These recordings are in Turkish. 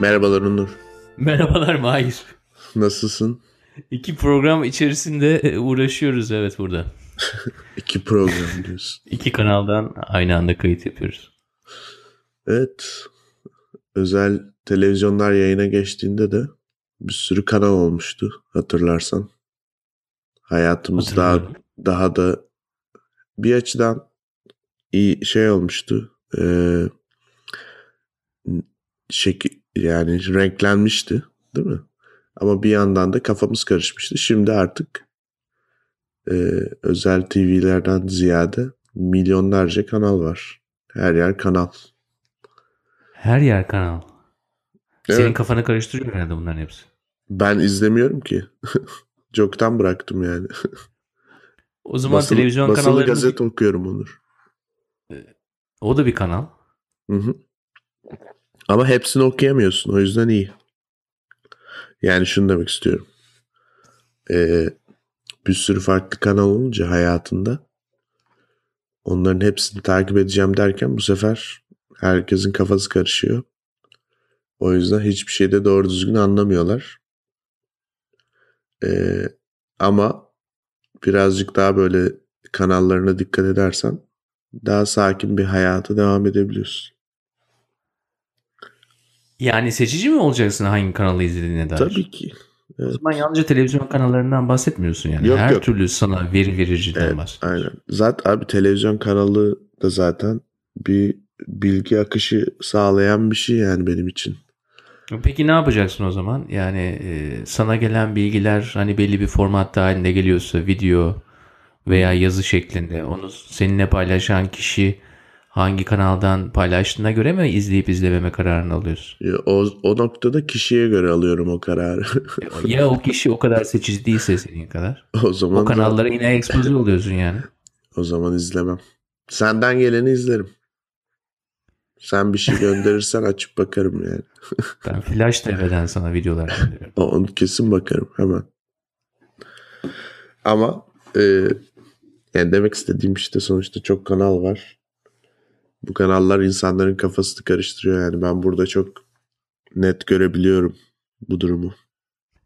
Merhabalar Onur. Merhabalar Mahir. Nasılsın? İki program içerisinde e, uğraşıyoruz evet burada. İki program diyorsun. İki kanaldan aynı anda kayıt yapıyoruz. Evet. Özel televizyonlar yayına geçtiğinde de bir sürü kanal olmuştu hatırlarsan. Hayatımız daha, daha da bir açıdan iyi şey olmuştu. Ee, şekil yani renklenmişti değil mi? Ama bir yandan da kafamız karışmıştı. Şimdi artık e, özel TV'lerden ziyade milyonlarca kanal var. Her yer kanal. Her yer kanal. Evet. Senin kafanı karıştırıyor herhalde bunların hepsi. Ben izlemiyorum ki. Çoktan bıraktım yani. O zaman basılı, televizyon basılı kanallarını... gazete okuyorum Onur. O da bir kanal. Hı hı. Ama hepsini okuyamıyorsun. O yüzden iyi. Yani şunu demek istiyorum. Ee, bir sürü farklı kanal olunca hayatında onların hepsini takip edeceğim derken bu sefer herkesin kafası karışıyor. O yüzden hiçbir şeyde doğru düzgün anlamıyorlar. Ee, ama birazcık daha böyle kanallarına dikkat edersen daha sakin bir hayata devam edebiliyorsun. Yani seçici mi olacaksın hangi kanalı izlediğine dair? Tabii ki. Evet. O zaman yalnızca televizyon kanallarından bahsetmiyorsun yani. Yok, Her yok. türlü sana veri vericiden evet, bahsediyorsun. Aynen. Zaten abi televizyon kanalı da zaten bir bilgi akışı sağlayan bir şey yani benim için. Peki ne yapacaksın o zaman? Yani e, sana gelen bilgiler hani belli bir formatta halinde geliyorsa video veya yazı şeklinde onu seninle paylaşan kişi hangi kanaldan paylaştığına göre mi izleyip izlememe kararını alıyorsun? Ya, o, o noktada kişiye göre alıyorum o kararı. ya o kişi o kadar seçici değilse senin kadar. o zaman o kanallara da, yine ekspoze oluyorsun yani. O zaman izlemem. Senden geleni izlerim. Sen bir şey gönderirsen açıp bakarım yani. ben Flash TV'den sana videolar gönderiyorum. Onu kesin bakarım hemen. Ama e, yani demek istediğim işte sonuçta çok kanal var. Bu kanallar insanların kafasını karıştırıyor yani. Ben burada çok net görebiliyorum bu durumu.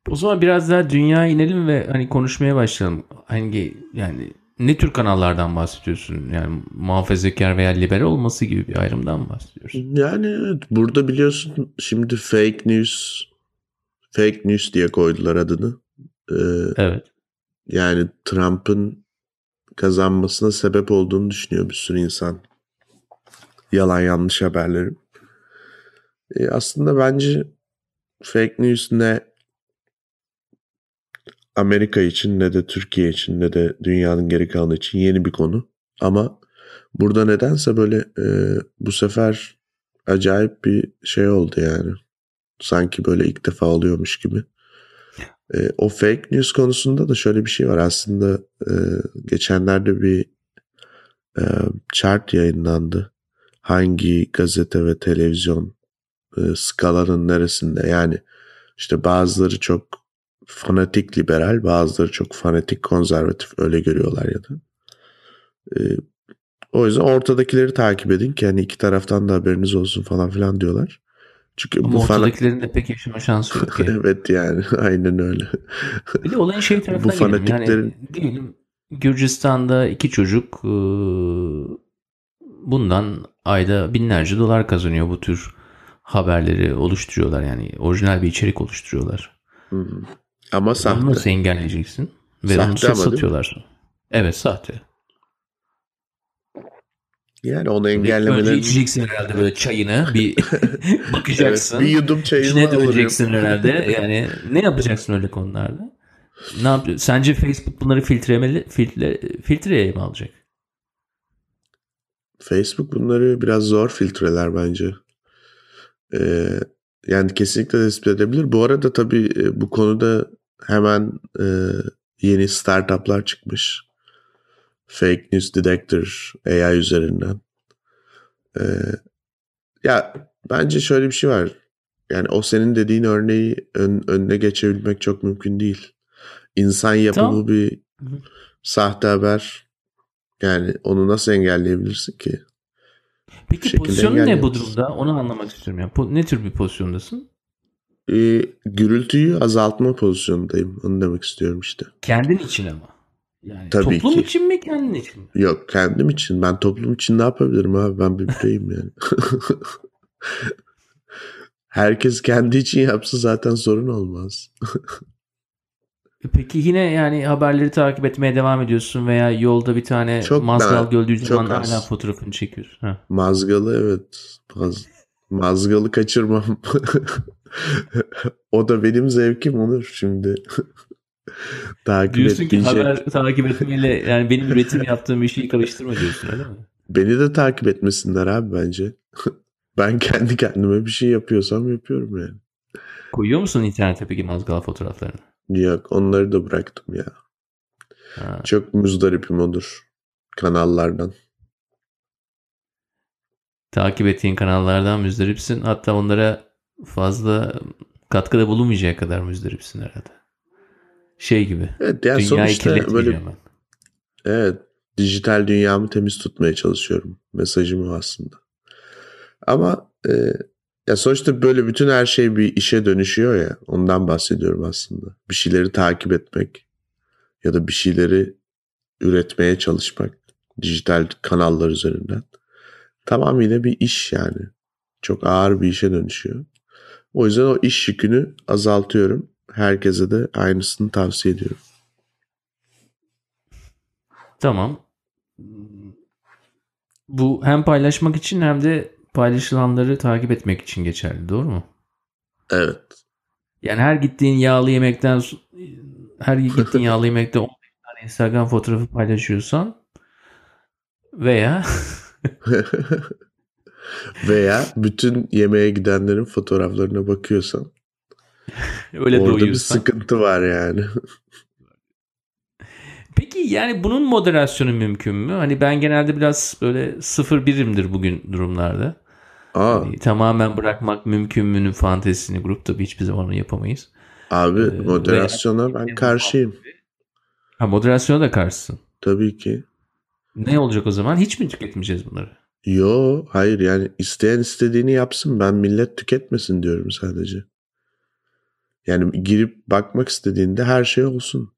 O zaman biraz daha dünya inelim ve hani konuşmaya başlayalım. Hangi yani ne tür kanallardan bahsediyorsun? Yani muhafazakar veya liberal olması gibi bir ayrımdan bahsediyorsun? Yani evet, burada biliyorsun şimdi fake news fake news diye koydular adını. Ee, evet. Yani Trump'ın kazanmasına sebep olduğunu düşünüyor bir sürü insan. Yalan yanlış haberlerin. Ee, aslında bence fake news ne Amerika için ne de Türkiye için ne de dünyanın geri kalanı için yeni bir konu. Ama burada nedense böyle e, bu sefer acayip bir şey oldu yani. Sanki böyle ilk defa oluyormuş gibi. E, o fake news konusunda da şöyle bir şey var. Aslında e, geçenlerde bir e, chart yayınlandı. Hangi gazete ve televizyon e, skalanın neresinde? Yani işte bazıları çok fanatik liberal, bazıları çok fanatik konservatif öyle görüyorlar ya da. Ee, o yüzden ortadakileri takip edin ki hani iki taraftan da haberiniz olsun falan filan diyorlar. Çünkü Ama bu ortadakilerin fan... de pek yaşama şansı yok ki. evet yani aynen öyle. bir de olayın şey tarafına bu fanatiklerin... Yani, diyelim Gürcistan'da iki çocuk bundan ayda binlerce dolar kazanıyor bu tür haberleri oluşturuyorlar yani orijinal bir içerik oluşturuyorlar. Hı. Ama sahte. Onu nasıl engelleyeceksin? Ve sahte onu satıyorlar. Evet sahte. Yani onu engellemelerin... Önce içeceksin herhalde böyle çayını. Bir bakacaksın. evet, bir yudum çayını İçine dökeceksin herhalde. Yani ne yapacaksın öyle konularda? Ne yap Sence Facebook bunları filtremeli, filtre, filtreye mi alacak? Facebook bunları biraz zor filtreler bence. Ee, yani kesinlikle tespit edebilir. Bu arada tabii bu konuda hemen e, yeni startuplar çıkmış. Fake News Detector AI üzerinden. E, ya bence şöyle bir şey var. Yani o senin dediğin örneği ön, önüne geçebilmek çok mümkün değil. İnsan yapımı tamam. bir sahte haber. Yani onu nasıl engelleyebilirsin ki? Peki pozisyonun ne bu durumda? Onu anlamak istiyorum. Yani. Ne tür bir pozisyondasın? e, gürültüyü azaltma pozisyondayım. Onu demek istiyorum işte. Kendin için ama. Yani Tabii toplum ki. için mi kendin için mi? Yok kendim için. Ben toplum için ne yapabilirim abi? Ben bir bireyim yani. Herkes kendi için yapsa zaten sorun olmaz. Peki yine yani haberleri takip etmeye devam ediyorsun veya yolda bir tane Çok mazgal ben- zaman hala fotoğrafını çekiyorsun. Ha. Mazgalı evet. Maz, mazgalı kaçırmam. o da benim zevkim olur şimdi. Takip Diyorsun ki etmeyecek. haber takip etmeyle yani benim üretim yaptığım şeyi karıştırma diyorsun öyle mi? Beni de takip etmesinler abi bence. ben kendi kendime bir şey yapıyorsam yapıyorum yani. Koyuyor musun internete peki mazgal fotoğraflarını? Yok onları da bıraktım ya. Ha. Çok muzdaripim olur kanallardan. Takip ettiğin kanallardan müzdaripsin. Hatta onlara fazla katkıda bulunmayacak kadar müzdaripsin herhalde. Şey gibi. Evet yani dünyayı sonuçta böyle ben. evet dijital dünyamı temiz tutmaya çalışıyorum. Mesajım o aslında. Ama e, ya sonuçta böyle bütün her şey bir işe dönüşüyor ya. Ondan bahsediyorum aslında. Bir şeyleri takip etmek ya da bir şeyleri üretmeye çalışmak dijital kanallar üzerinden. Tamamıyla bir iş yani. Çok ağır bir işe dönüşüyor. O yüzden o iş yükünü azaltıyorum. Herkese de aynısını tavsiye ediyorum. Tamam. Bu hem paylaşmak için hem de paylaşılanları takip etmek için geçerli. Doğru mu? Evet. Yani her gittiğin yağlı yemekten her gittiğin yağlı yemekte 15 tane Instagram fotoğrafı paylaşıyorsan veya Veya bütün yemeğe gidenlerin fotoğraflarına bakıyorsan öyle orada bir doyuyorsan. sıkıntı var yani. Peki yani bunun moderasyonu mümkün mü? Hani ben genelde biraz böyle sıfır birimdir bugün durumlarda. Aa, Hani tamamen bırakmak mümkün mü'nün fantezisini grup tabii hiçbir zaman onu yapamayız. abi Ee, moderasyona ben karşıyım. Ha moderasyona da karşısın. Tabii ki. Ne olacak o zaman? Hiç mi tüketmeyeceğiz bunları? Yo hayır yani isteyen istediğini yapsın ben millet tüketmesin diyorum sadece. Yani girip bakmak istediğinde her şey olsun.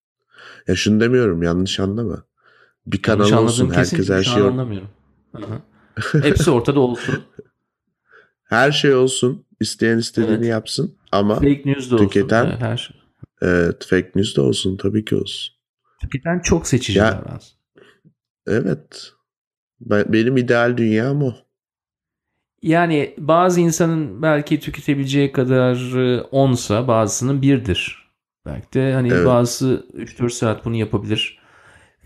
Ya şunu demiyorum yanlış anlama. Bir kanal Yanlış olsun herkes her şu an şey anlamıyorum. Hı hı. Hepsi ortada olsun. her şey olsun. İsteyen istediğini Evet. yapsın ama Fake news da olsun. Tüketen- Evet, her şey. evet, fake news da olsun tabii ki olsun. Tüketen çok seçici Ya- davransın. Evet. Ben, benim ideal dünyam o. Yani bazı insanın belki tüketebileceği kadar 10'sa bazısının birdir. Belki de hani Evet. bazısı 3-4 saat bunu yapabilir.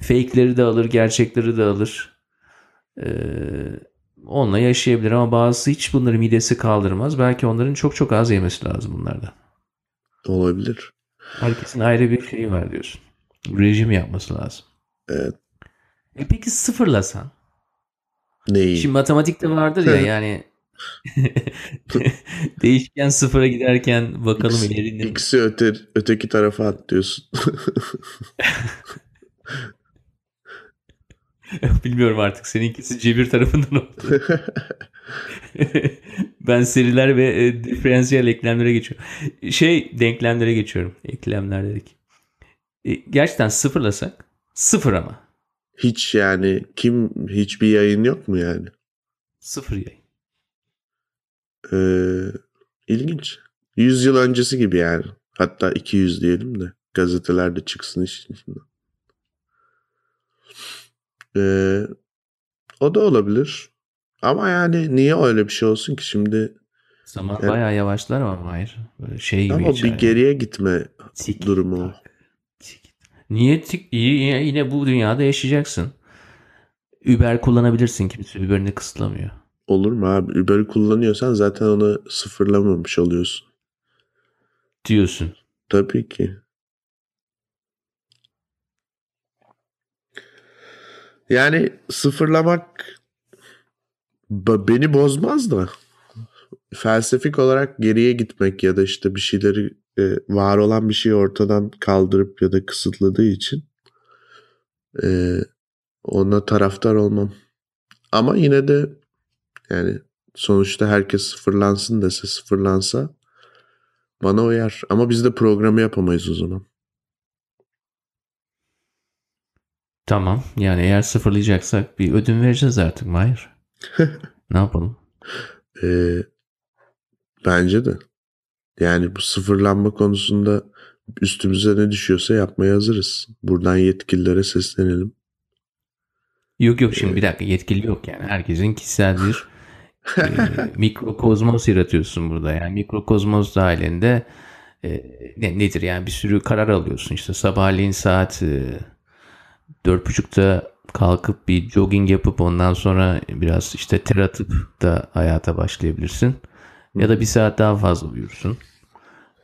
Fake'leri de alır, gerçekleri de alır. Ee, onunla yaşayabilir ama bazısı hiç bunları midesi kaldırmaz. Belki onların çok çok az yemesi lazım bunlardan. Olabilir. Herkesin ayrı bir şeyi var diyorsun. Rejim yapması lazım. Evet. E peki sıfırlasan? Neyi? Şimdi matematikte vardır ya yani değişken sıfıra giderken bakalım X- ilerinde. X'i öte, öteki tarafa at diyorsun. Bilmiyorum artık seninkisi cebir tarafından oldu. ben seriler ve e, diferansiyel eklemlere geçiyorum. Şey denklemlere geçiyorum. Eklemler dedik. E, gerçekten sıfırlasak sıfır ama. Hiç yani kim hiçbir yayın yok mu yani? Sıfır yayın. Ee, ilginç. 100 yıl öncesi gibi yani. Hatta 200 diyelim de gazetelerde çıksın işin içinden. Ee, o da olabilir. Ama yani niye öyle bir şey olsun ki şimdi? Zaman Evet. bayağı yavaşlar ama hayır. Böyle şey gibi Ama bir yani. geriye gitme Tik durumu tik. Niye tik, yine, yine bu dünyada yaşayacaksın. Uber kullanabilirsin. Kimse Uber'ini kısıtlamıyor. Olur mu abi? Uber'i kullanıyorsan zaten onu sıfırlamamış oluyorsun. Diyorsun. Tabii ki. Yani sıfırlamak beni bozmaz da felsefik olarak geriye gitmek ya da işte bir şeyleri e, var olan bir şeyi ortadan kaldırıp ya da kısıtladığı için e, ona taraftar olmam. Ama yine de yani sonuçta herkes sıfırlansın dese sıfırlansa Bana uyar. Ama biz de programı yapamayız o zaman. Tamam. Yani eğer sıfırlayacaksak bir ödün vereceğiz artık Mahir. ne yapalım? Ee, bence de. Yani bu sıfırlanma konusunda üstümüze ne düşüyorsa yapmaya hazırız. Buradan yetkililere seslenelim. Yok yok şimdi bir dakika yetkili yok yani. Herkesin kişisel bir e, mikrokozmos yaratıyorsun burada. Yani mikrokozmos dahilinde e, ne, nedir yani bir sürü karar alıyorsun. İşte sabahleyin saat e, dört buçukta kalkıp bir jogging yapıp ondan sonra biraz işte ter atıp da hayata başlayabilirsin. Ya da bir saat daha fazla uyursun.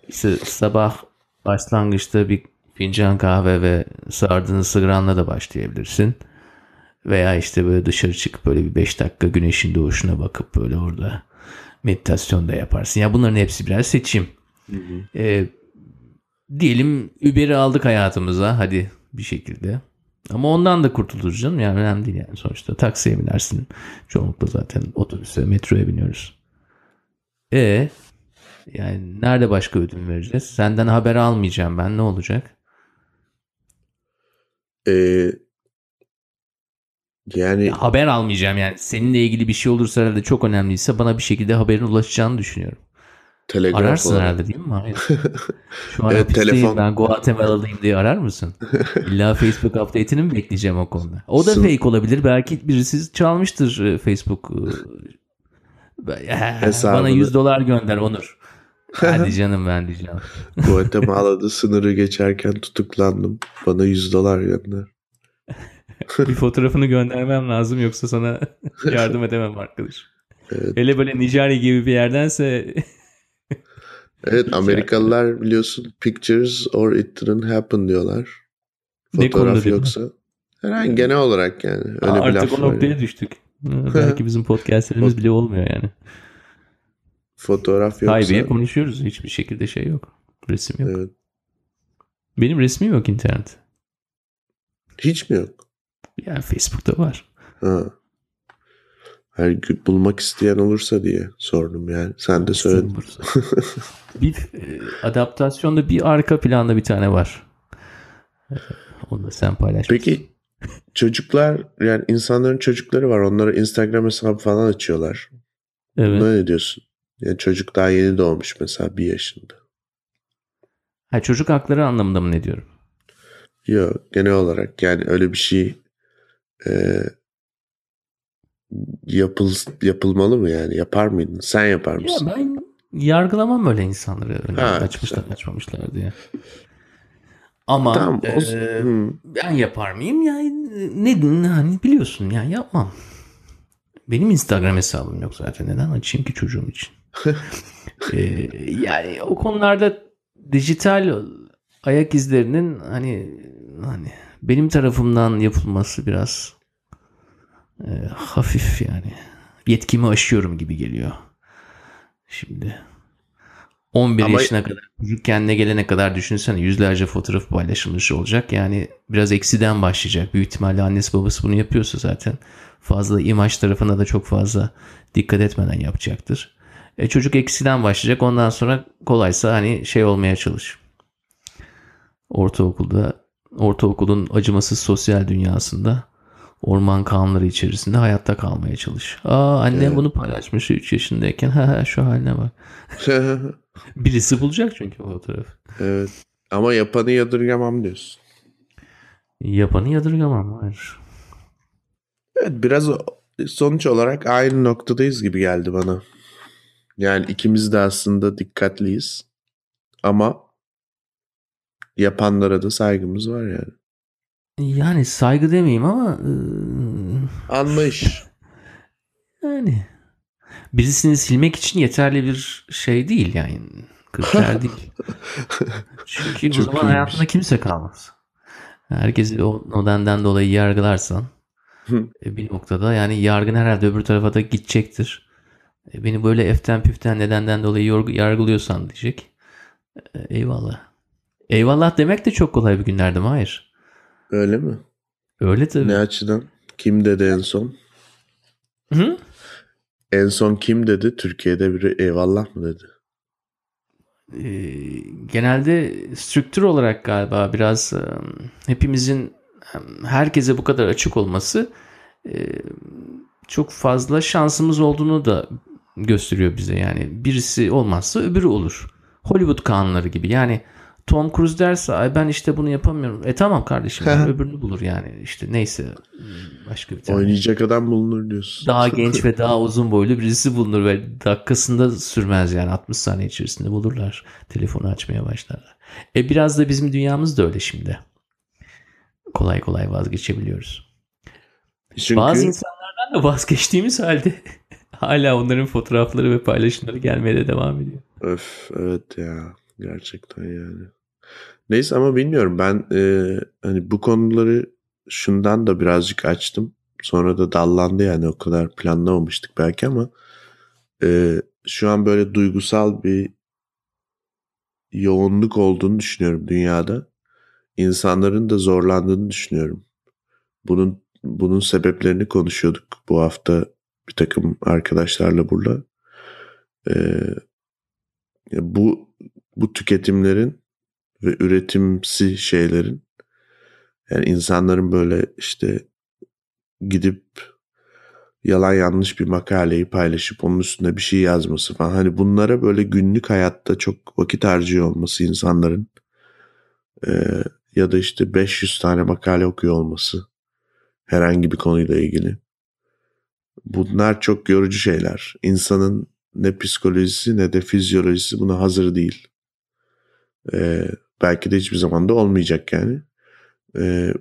İşte sabah başlangıçta bir fincan kahve ve sardığın sigranla da başlayabilirsin. Veya işte böyle dışarı çıkıp böyle bir 5 dakika güneşin doğuşuna bakıp böyle orada meditasyon da yaparsın. Ya bunların hepsi birer seçim. Ee, diyelim Uber'i aldık hayatımıza hadi bir şekilde. Ama ondan da kurtuluruz canım. Yani önemli değil yani sonuçta. Taksiye binersin. Çoğunlukla zaten otobüse, metroya biniyoruz. E yani nerede başka ödün vereceğiz? Senden haber almayacağım ben. Ne olacak? Ee, yani Ya haber almayacağım yani. Seninle ilgili bir şey olursa herhalde çok önemliyse bana bir şekilde haberin ulaşacağını düşünüyorum. Telegraf Ararsın olarak. herhalde değil mi? Hayır. Şu an Evet, telefon. ben Guatemala'lıyım diye arar mısın? İlla Facebook update'ini mi bekleyeceğim o konuda? O da Sın- fake olabilir. Belki birisi çalmıştır e, Facebook. e, Hesabını. Bana 100 dolar gönder Onur. Hadi canım ben diyeceğim. Guatemala'da sınırı geçerken tutuklandım. Bana 100 dolar gönder. Bir fotoğrafını göndermem lazım yoksa sana yardım edemem arkadaş. Evet. Hele böyle Nijerya gibi bir yerdense Evet Amerikalılar biliyorsun pictures or it didn't happen diyorlar. Fotoğraf mi? yoksa. Herhangi genel olarak yani. Öyle bir artık o noktaya yani. düştük. Belki bizim podcastlerimiz bile olmuyor yani. Fotoğraf yoksa. Haybiye konuşuyoruz. Hiçbir şekilde şey yok. Resim yok. Evet. Benim resmim yok internet. Hiç mi yok? Yani Facebook'ta var. Ha. Her gün bulmak isteyen olursa diye sordum yani. Sen de söyledin. Bir e, adaptasyonda bir arka planda bir tane var. E, Onu da sen paylaş. Peki çocuklar yani insanların çocukları var. Onlara Instagram hesabı falan açıyorlar. Evet. Buna ne diyorsun? Yani çocuk daha yeni doğmuş mesela bir yaşında. Ha, çocuk hakları anlamında mı ne diyorum? Yok genel olarak yani öyle bir şey e, yapıl, yapılmalı mı yani? Yapar mıydın? Sen yapar Ya mısın? ben yargılamam öyle insanları. Öyle Ha, açmışlar açmamışlar diye. Ama Tamam. E, ben yapar mıyım? Yani ne hani biliyorsun yani yapmam. Benim Instagram hesabım yok zaten. Neden açayım ki çocuğum için? Ee, yani o konularda dijital ayak izlerinin hani hani benim tarafımdan yapılması biraz e, hafif yani yetkimi aşıyorum gibi geliyor. Şimdi 11 Ama- yaşına kadar çocuk kendine gelene kadar düşünsene yüzlerce fotoğraf paylaşılmış olacak. Yani biraz eksiden başlayacak. Büyük ihtimalle annesi babası bunu yapıyorsa zaten fazla imaj tarafına da çok fazla dikkat etmeden yapacaktır. E, çocuk eksiden başlayacak. Ondan sonra kolaysa hani şey olmaya çalış. Ortaokulda ortaokulun acımasız sosyal dünyasında orman kanunları içerisinde hayatta kalmaya çalış. Aa annem Evet. bunu paylaşmış 3 yaşındayken. Ha ha şu haline bak. Birisi bulacak çünkü o fotoğrafı. evet. Ama yapanı yadırgamam diyorsun. Yapanı yadırgamam. Hayır. Evet biraz sonuç olarak aynı noktadayız gibi geldi bana. Yani ikimiz de aslında dikkatliyiz. Ama yapanlara da saygımız var yani. Yani saygı demeyeyim ama e, Anlayış. yani birisini silmek için yeterli bir şey değil yani. Kriter değil. Çünkü o Çok zaman iyiymiş. hayatında kimse kalmaz. Herkesi o nedenden dolayı yargılarsan e, bir noktada yani yargın herhalde öbür tarafa da gidecektir. E, Beni böyle eften püften nedenden dolayı yargılıyorsan diyecek. E, Eyvallah. Eyvallah demek de çok kolay bir günlerde mi? Hayır. Öyle mi? Öyle tabii. Ne açıdan? Kim dedi en son? Hı? En son kim dedi? Türkiye'de biri eyvallah mı dedi? e, genelde strüktür olarak galiba biraz hepimizin herkese bu kadar açık olması çok fazla şansımız olduğunu da gösteriyor bize. Yani birisi olmazsa öbürü olur. Hollywood kanunları gibi. Yani Tom Cruise derse Ay ben işte bunu yapamıyorum. E tamam kardeşim öbürünü bulur yani. İşte neyse başka bir tane. Oynayacak adam bulunur diyorsun. Daha genç ve daha uzun boylu birisi bulunur ve dakikasında sürmez yani 60 saniye içerisinde bulurlar. Telefonu açmaya başlarlar. E biraz da bizim dünyamız da öyle şimdi. Kolay kolay vazgeçebiliyoruz. Çünkü... Bazı insanlardan da vazgeçtiğimiz halde hala onların fotoğrafları ve paylaşımları gelmeye de devam ediyor. Öf evet ya gerçekten yani. Neyse ama bilmiyorum ben e, hani bu konuları şundan da birazcık açtım. Sonra da dallandı yani o kadar planlamamıştık belki ama e, şu an böyle duygusal bir yoğunluk olduğunu düşünüyorum dünyada. İnsanların da zorlandığını düşünüyorum. Bunun bunun sebeplerini konuşuyorduk bu hafta bir takım arkadaşlarla burada. Ee, bu bu tüketimlerin ve üretimsi şeylerin yani insanların böyle işte gidip yalan yanlış bir makaleyi paylaşıp onun üstünde bir şey yazması falan. Hani bunlara böyle günlük hayatta çok vakit harcıyor olması insanların ee, ya da işte 500 tane makale okuyor olması herhangi bir konuyla ilgili. Bunlar çok yorucu şeyler. İnsanın ne psikolojisi ne de fizyolojisi buna hazır değil. Ee, belki de hiçbir zaman da olmayacak yani. Ee,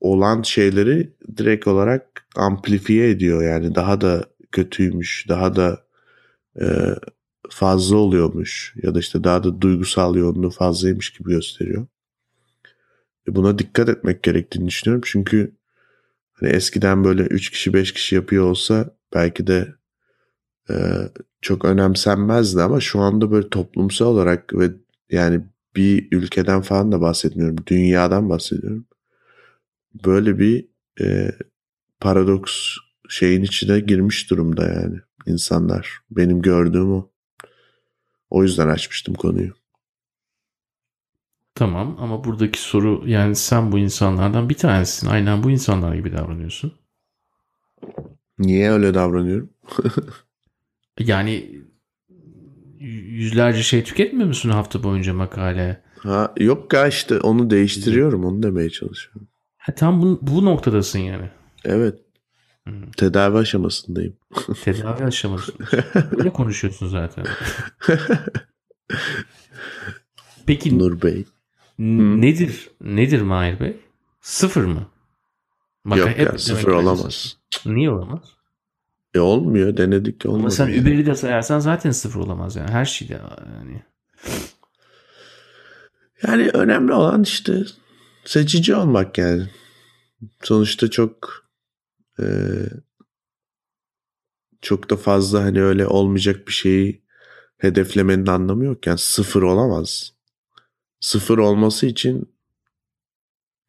olan şeyleri direkt olarak amplifiye ediyor yani daha da kötüymüş, daha da e, fazla oluyormuş ya da işte daha da duygusal yoğunluğu fazlaymış gibi gösteriyor. E buna dikkat etmek gerektiğini düşünüyorum çünkü hani eskiden böyle 3 kişi 5 kişi yapıyor olsa belki de e, çok önemsenmezdi ama şu anda böyle toplumsal olarak ve yani bir ülkeden falan da bahsetmiyorum. Dünyadan bahsediyorum. Böyle bir e, paradoks şeyin içine girmiş durumda yani insanlar. Benim gördüğüm o. O yüzden açmıştım konuyu. Tamam ama buradaki soru yani sen bu insanlardan bir tanesisin. Aynen bu insanlar gibi davranıyorsun. Niye öyle davranıyorum? yani yüzlerce şey tüketmiyor musun hafta boyunca makale? Ha, yok ya işte onu değiştiriyorum onu demeye çalışıyorum. Ha, tam bu, bu noktadasın yani. Evet. Hmm. Tedavi aşamasındayım. Tedavi aşamasında. Böyle konuşuyorsun zaten. Peki Nur Bey. Nedir nedir Mahir Bey? Sıfır mı? Bak, Yok ya sıfır olamaz. Niye olamaz? E olmuyor denedik olmadı. Ama sen yani. Uber'i de sayarsan zaten sıfır olamaz yani her şeyde yani. Yani önemli olan işte seçici olmak yani. Sonuçta çok e, çok da fazla hani öyle olmayacak bir şeyi hedeflemenin anlamı yok. Yani sıfır olamaz. Sıfır olması için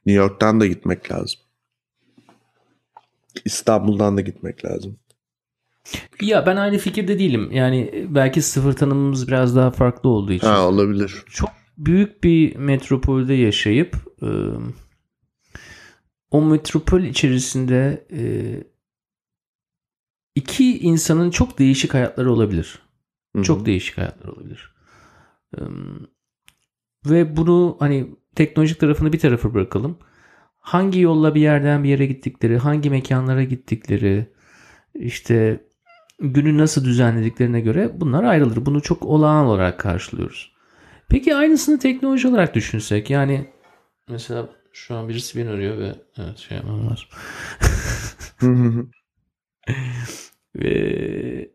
New York'tan da gitmek lazım. İstanbul'dan da gitmek lazım. Ya ben aynı fikirde değilim. Yani belki sıfır tanımımız biraz daha farklı olduğu için. Ha olabilir. Çok büyük bir metropolde yaşayıp e, o metropol içerisinde e, iki insanın çok değişik hayatları olabilir. Hı-hı. Çok değişik hayatlar olabilir. E, ve bunu hani teknolojik tarafını bir tarafa bırakalım. Hangi yolla bir yerden bir yere gittikleri, hangi mekanlara gittikleri, işte günü nasıl düzenlediklerine göre bunlar ayrılır. Bunu çok olağan olarak karşılıyoruz. Peki aynısını teknoloji olarak düşünsek yani mesela şu an birisi beni arıyor ve evet şey yapmam lazım. ve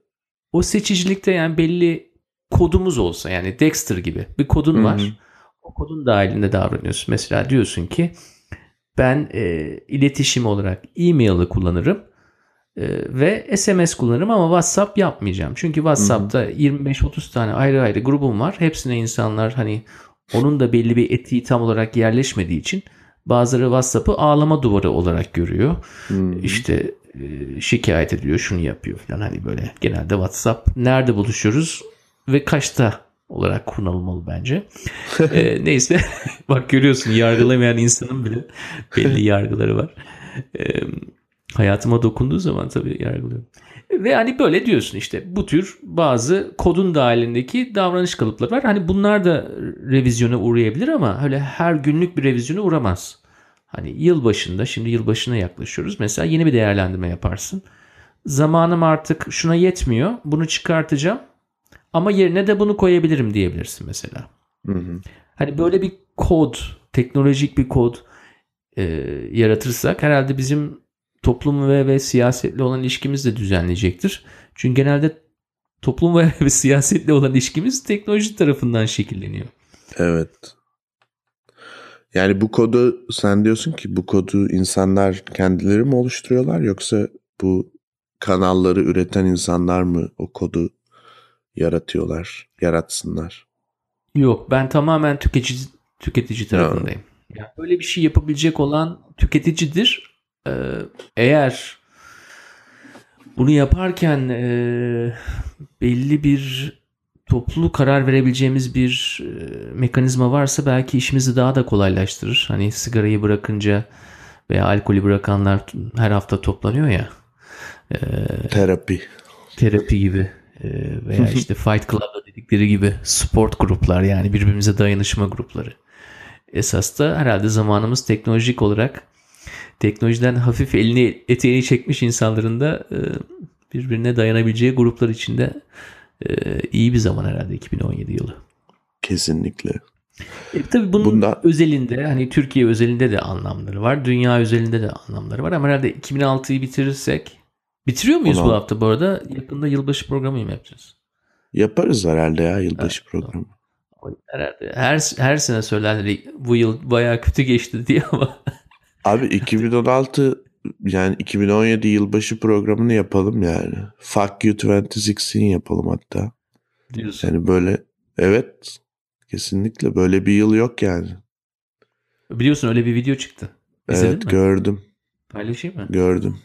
o seçicilikte yani belli kodumuz olsa yani Dexter gibi bir kodun var. O kodun dahilinde davranıyorsun. Mesela diyorsun ki ben e, iletişim olarak e-mail'ı kullanırım ve SMS kullanırım ama WhatsApp yapmayacağım. Çünkü WhatsApp'ta 25-30 tane ayrı ayrı grubum var. Hepsine insanlar hani onun da belli bir etiği tam olarak yerleşmediği için bazıları WhatsApp'ı ağlama duvarı olarak görüyor. Hmm. İşte e, şikayet ediyor, şunu yapıyor falan hani böyle. Genelde WhatsApp nerede buluşuyoruz ve kaçta olarak kullanılmalı bence. e, neyse bak görüyorsun yargılamayan insanın bile belli yargıları var. E, hayatıma dokunduğu zaman tabii yargılıyorum. Ve hani böyle diyorsun işte bu tür bazı kodun dahilindeki davranış kalıpları var. Hani bunlar da revizyona uğrayabilir ama öyle her günlük bir revizyona uğramaz. Hani yıl başında şimdi yıl başına yaklaşıyoruz. Mesela yeni bir değerlendirme yaparsın. Zamanım artık şuna yetmiyor. Bunu çıkartacağım. Ama yerine de bunu koyabilirim diyebilirsin mesela. Hı hı. Hani böyle bir kod, teknolojik bir kod e, yaratırsak herhalde bizim toplum ve, ve siyasetle olan ilişkimiz de düzenleyecektir. Çünkü genelde toplum ve, ve siyasetle olan ilişkimiz teknoloji tarafından şekilleniyor. Evet. Yani bu kodu sen diyorsun ki bu kodu insanlar kendileri mi oluşturuyorlar yoksa bu kanalları üreten insanlar mı o kodu yaratıyorlar, yaratsınlar? Yok ben tamamen tüketici tüketici tarafındayım. Yani böyle bir şey yapabilecek olan tüketicidir. Ee, eğer bunu yaparken e, belli bir toplu karar verebileceğimiz bir e, mekanizma varsa belki işimizi daha da kolaylaştırır. Hani sigarayı bırakınca veya alkolü bırakanlar her hafta toplanıyor ya. E, Terapi. terapi gibi e, veya işte Fight Club'da dedikleri gibi sport gruplar yani birbirimize dayanışma grupları. Esas da herhalde zamanımız teknolojik olarak teknolojiden hafif elini eteğini çekmiş insanların da e, birbirine dayanabileceği gruplar içinde e, iyi bir zaman herhalde 2017 yılı. Kesinlikle. E, tabii bunun Bunda- özelinde hani Türkiye özelinde de anlamları var. Dünya özelinde de anlamları var ama herhalde 2006'yı bitirirsek bitiriyor muyuz Ona- bu hafta bu arada? Yakında yılbaşı programı mı yapacağız? Yaparız herhalde ya yılbaşı Evet, programı. Herhalde her her sene söylerler bu yıl bayağı kötü geçti diye ama Abi 2016 yani 2017 yılbaşı programını yapalım yani. Fuck you 2016 yapalım hatta. diyorsun. Yani böyle evet kesinlikle böyle bir yıl yok yani. Biliyorsun öyle bir video çıktı. İzledin evet mi? gördüm Paylaşayım mı? gördüm.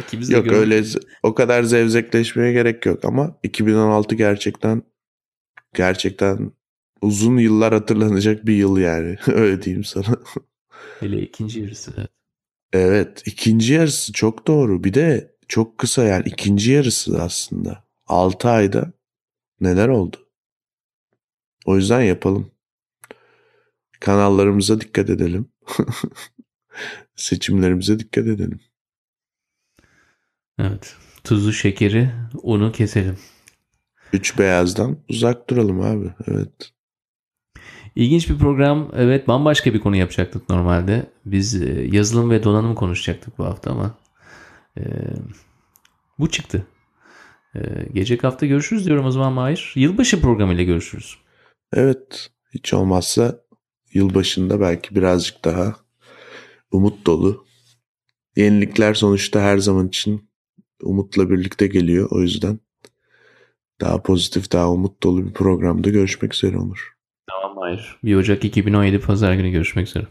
İkimiz de Yok gördük. öyle o kadar zevzekleşmeye gerek yok ama 2016 gerçekten gerçekten uzun yıllar hatırlanacak bir yıl yani. Öyle diyeyim sana. Hele ikinci yarısı. evet. Evet ikinci yarısı çok doğru. Bir de çok kısa yani ikinci yarısı aslında. 6 ayda neler oldu? O yüzden yapalım. Kanallarımıza dikkat edelim. Seçimlerimize dikkat edelim. Evet. Tuzu, şekeri, unu keselim. Üç beyazdan uzak duralım abi. Evet. İlginç bir program. Evet bambaşka bir konu yapacaktık normalde. Biz e, yazılım ve donanım konuşacaktık bu hafta ama e, bu çıktı. E, gelecek hafta görüşürüz diyorum o zaman Mahir. Yılbaşı programıyla görüşürüz. Evet. Hiç olmazsa yılbaşında belki birazcık daha umut dolu. Yenilikler sonuçta her zaman için umutla birlikte geliyor. O yüzden daha pozitif, daha umut dolu bir programda görüşmek üzere olur. Tamam Mahir. 1 Ocak 2017 Pazar günü görüşmek üzere.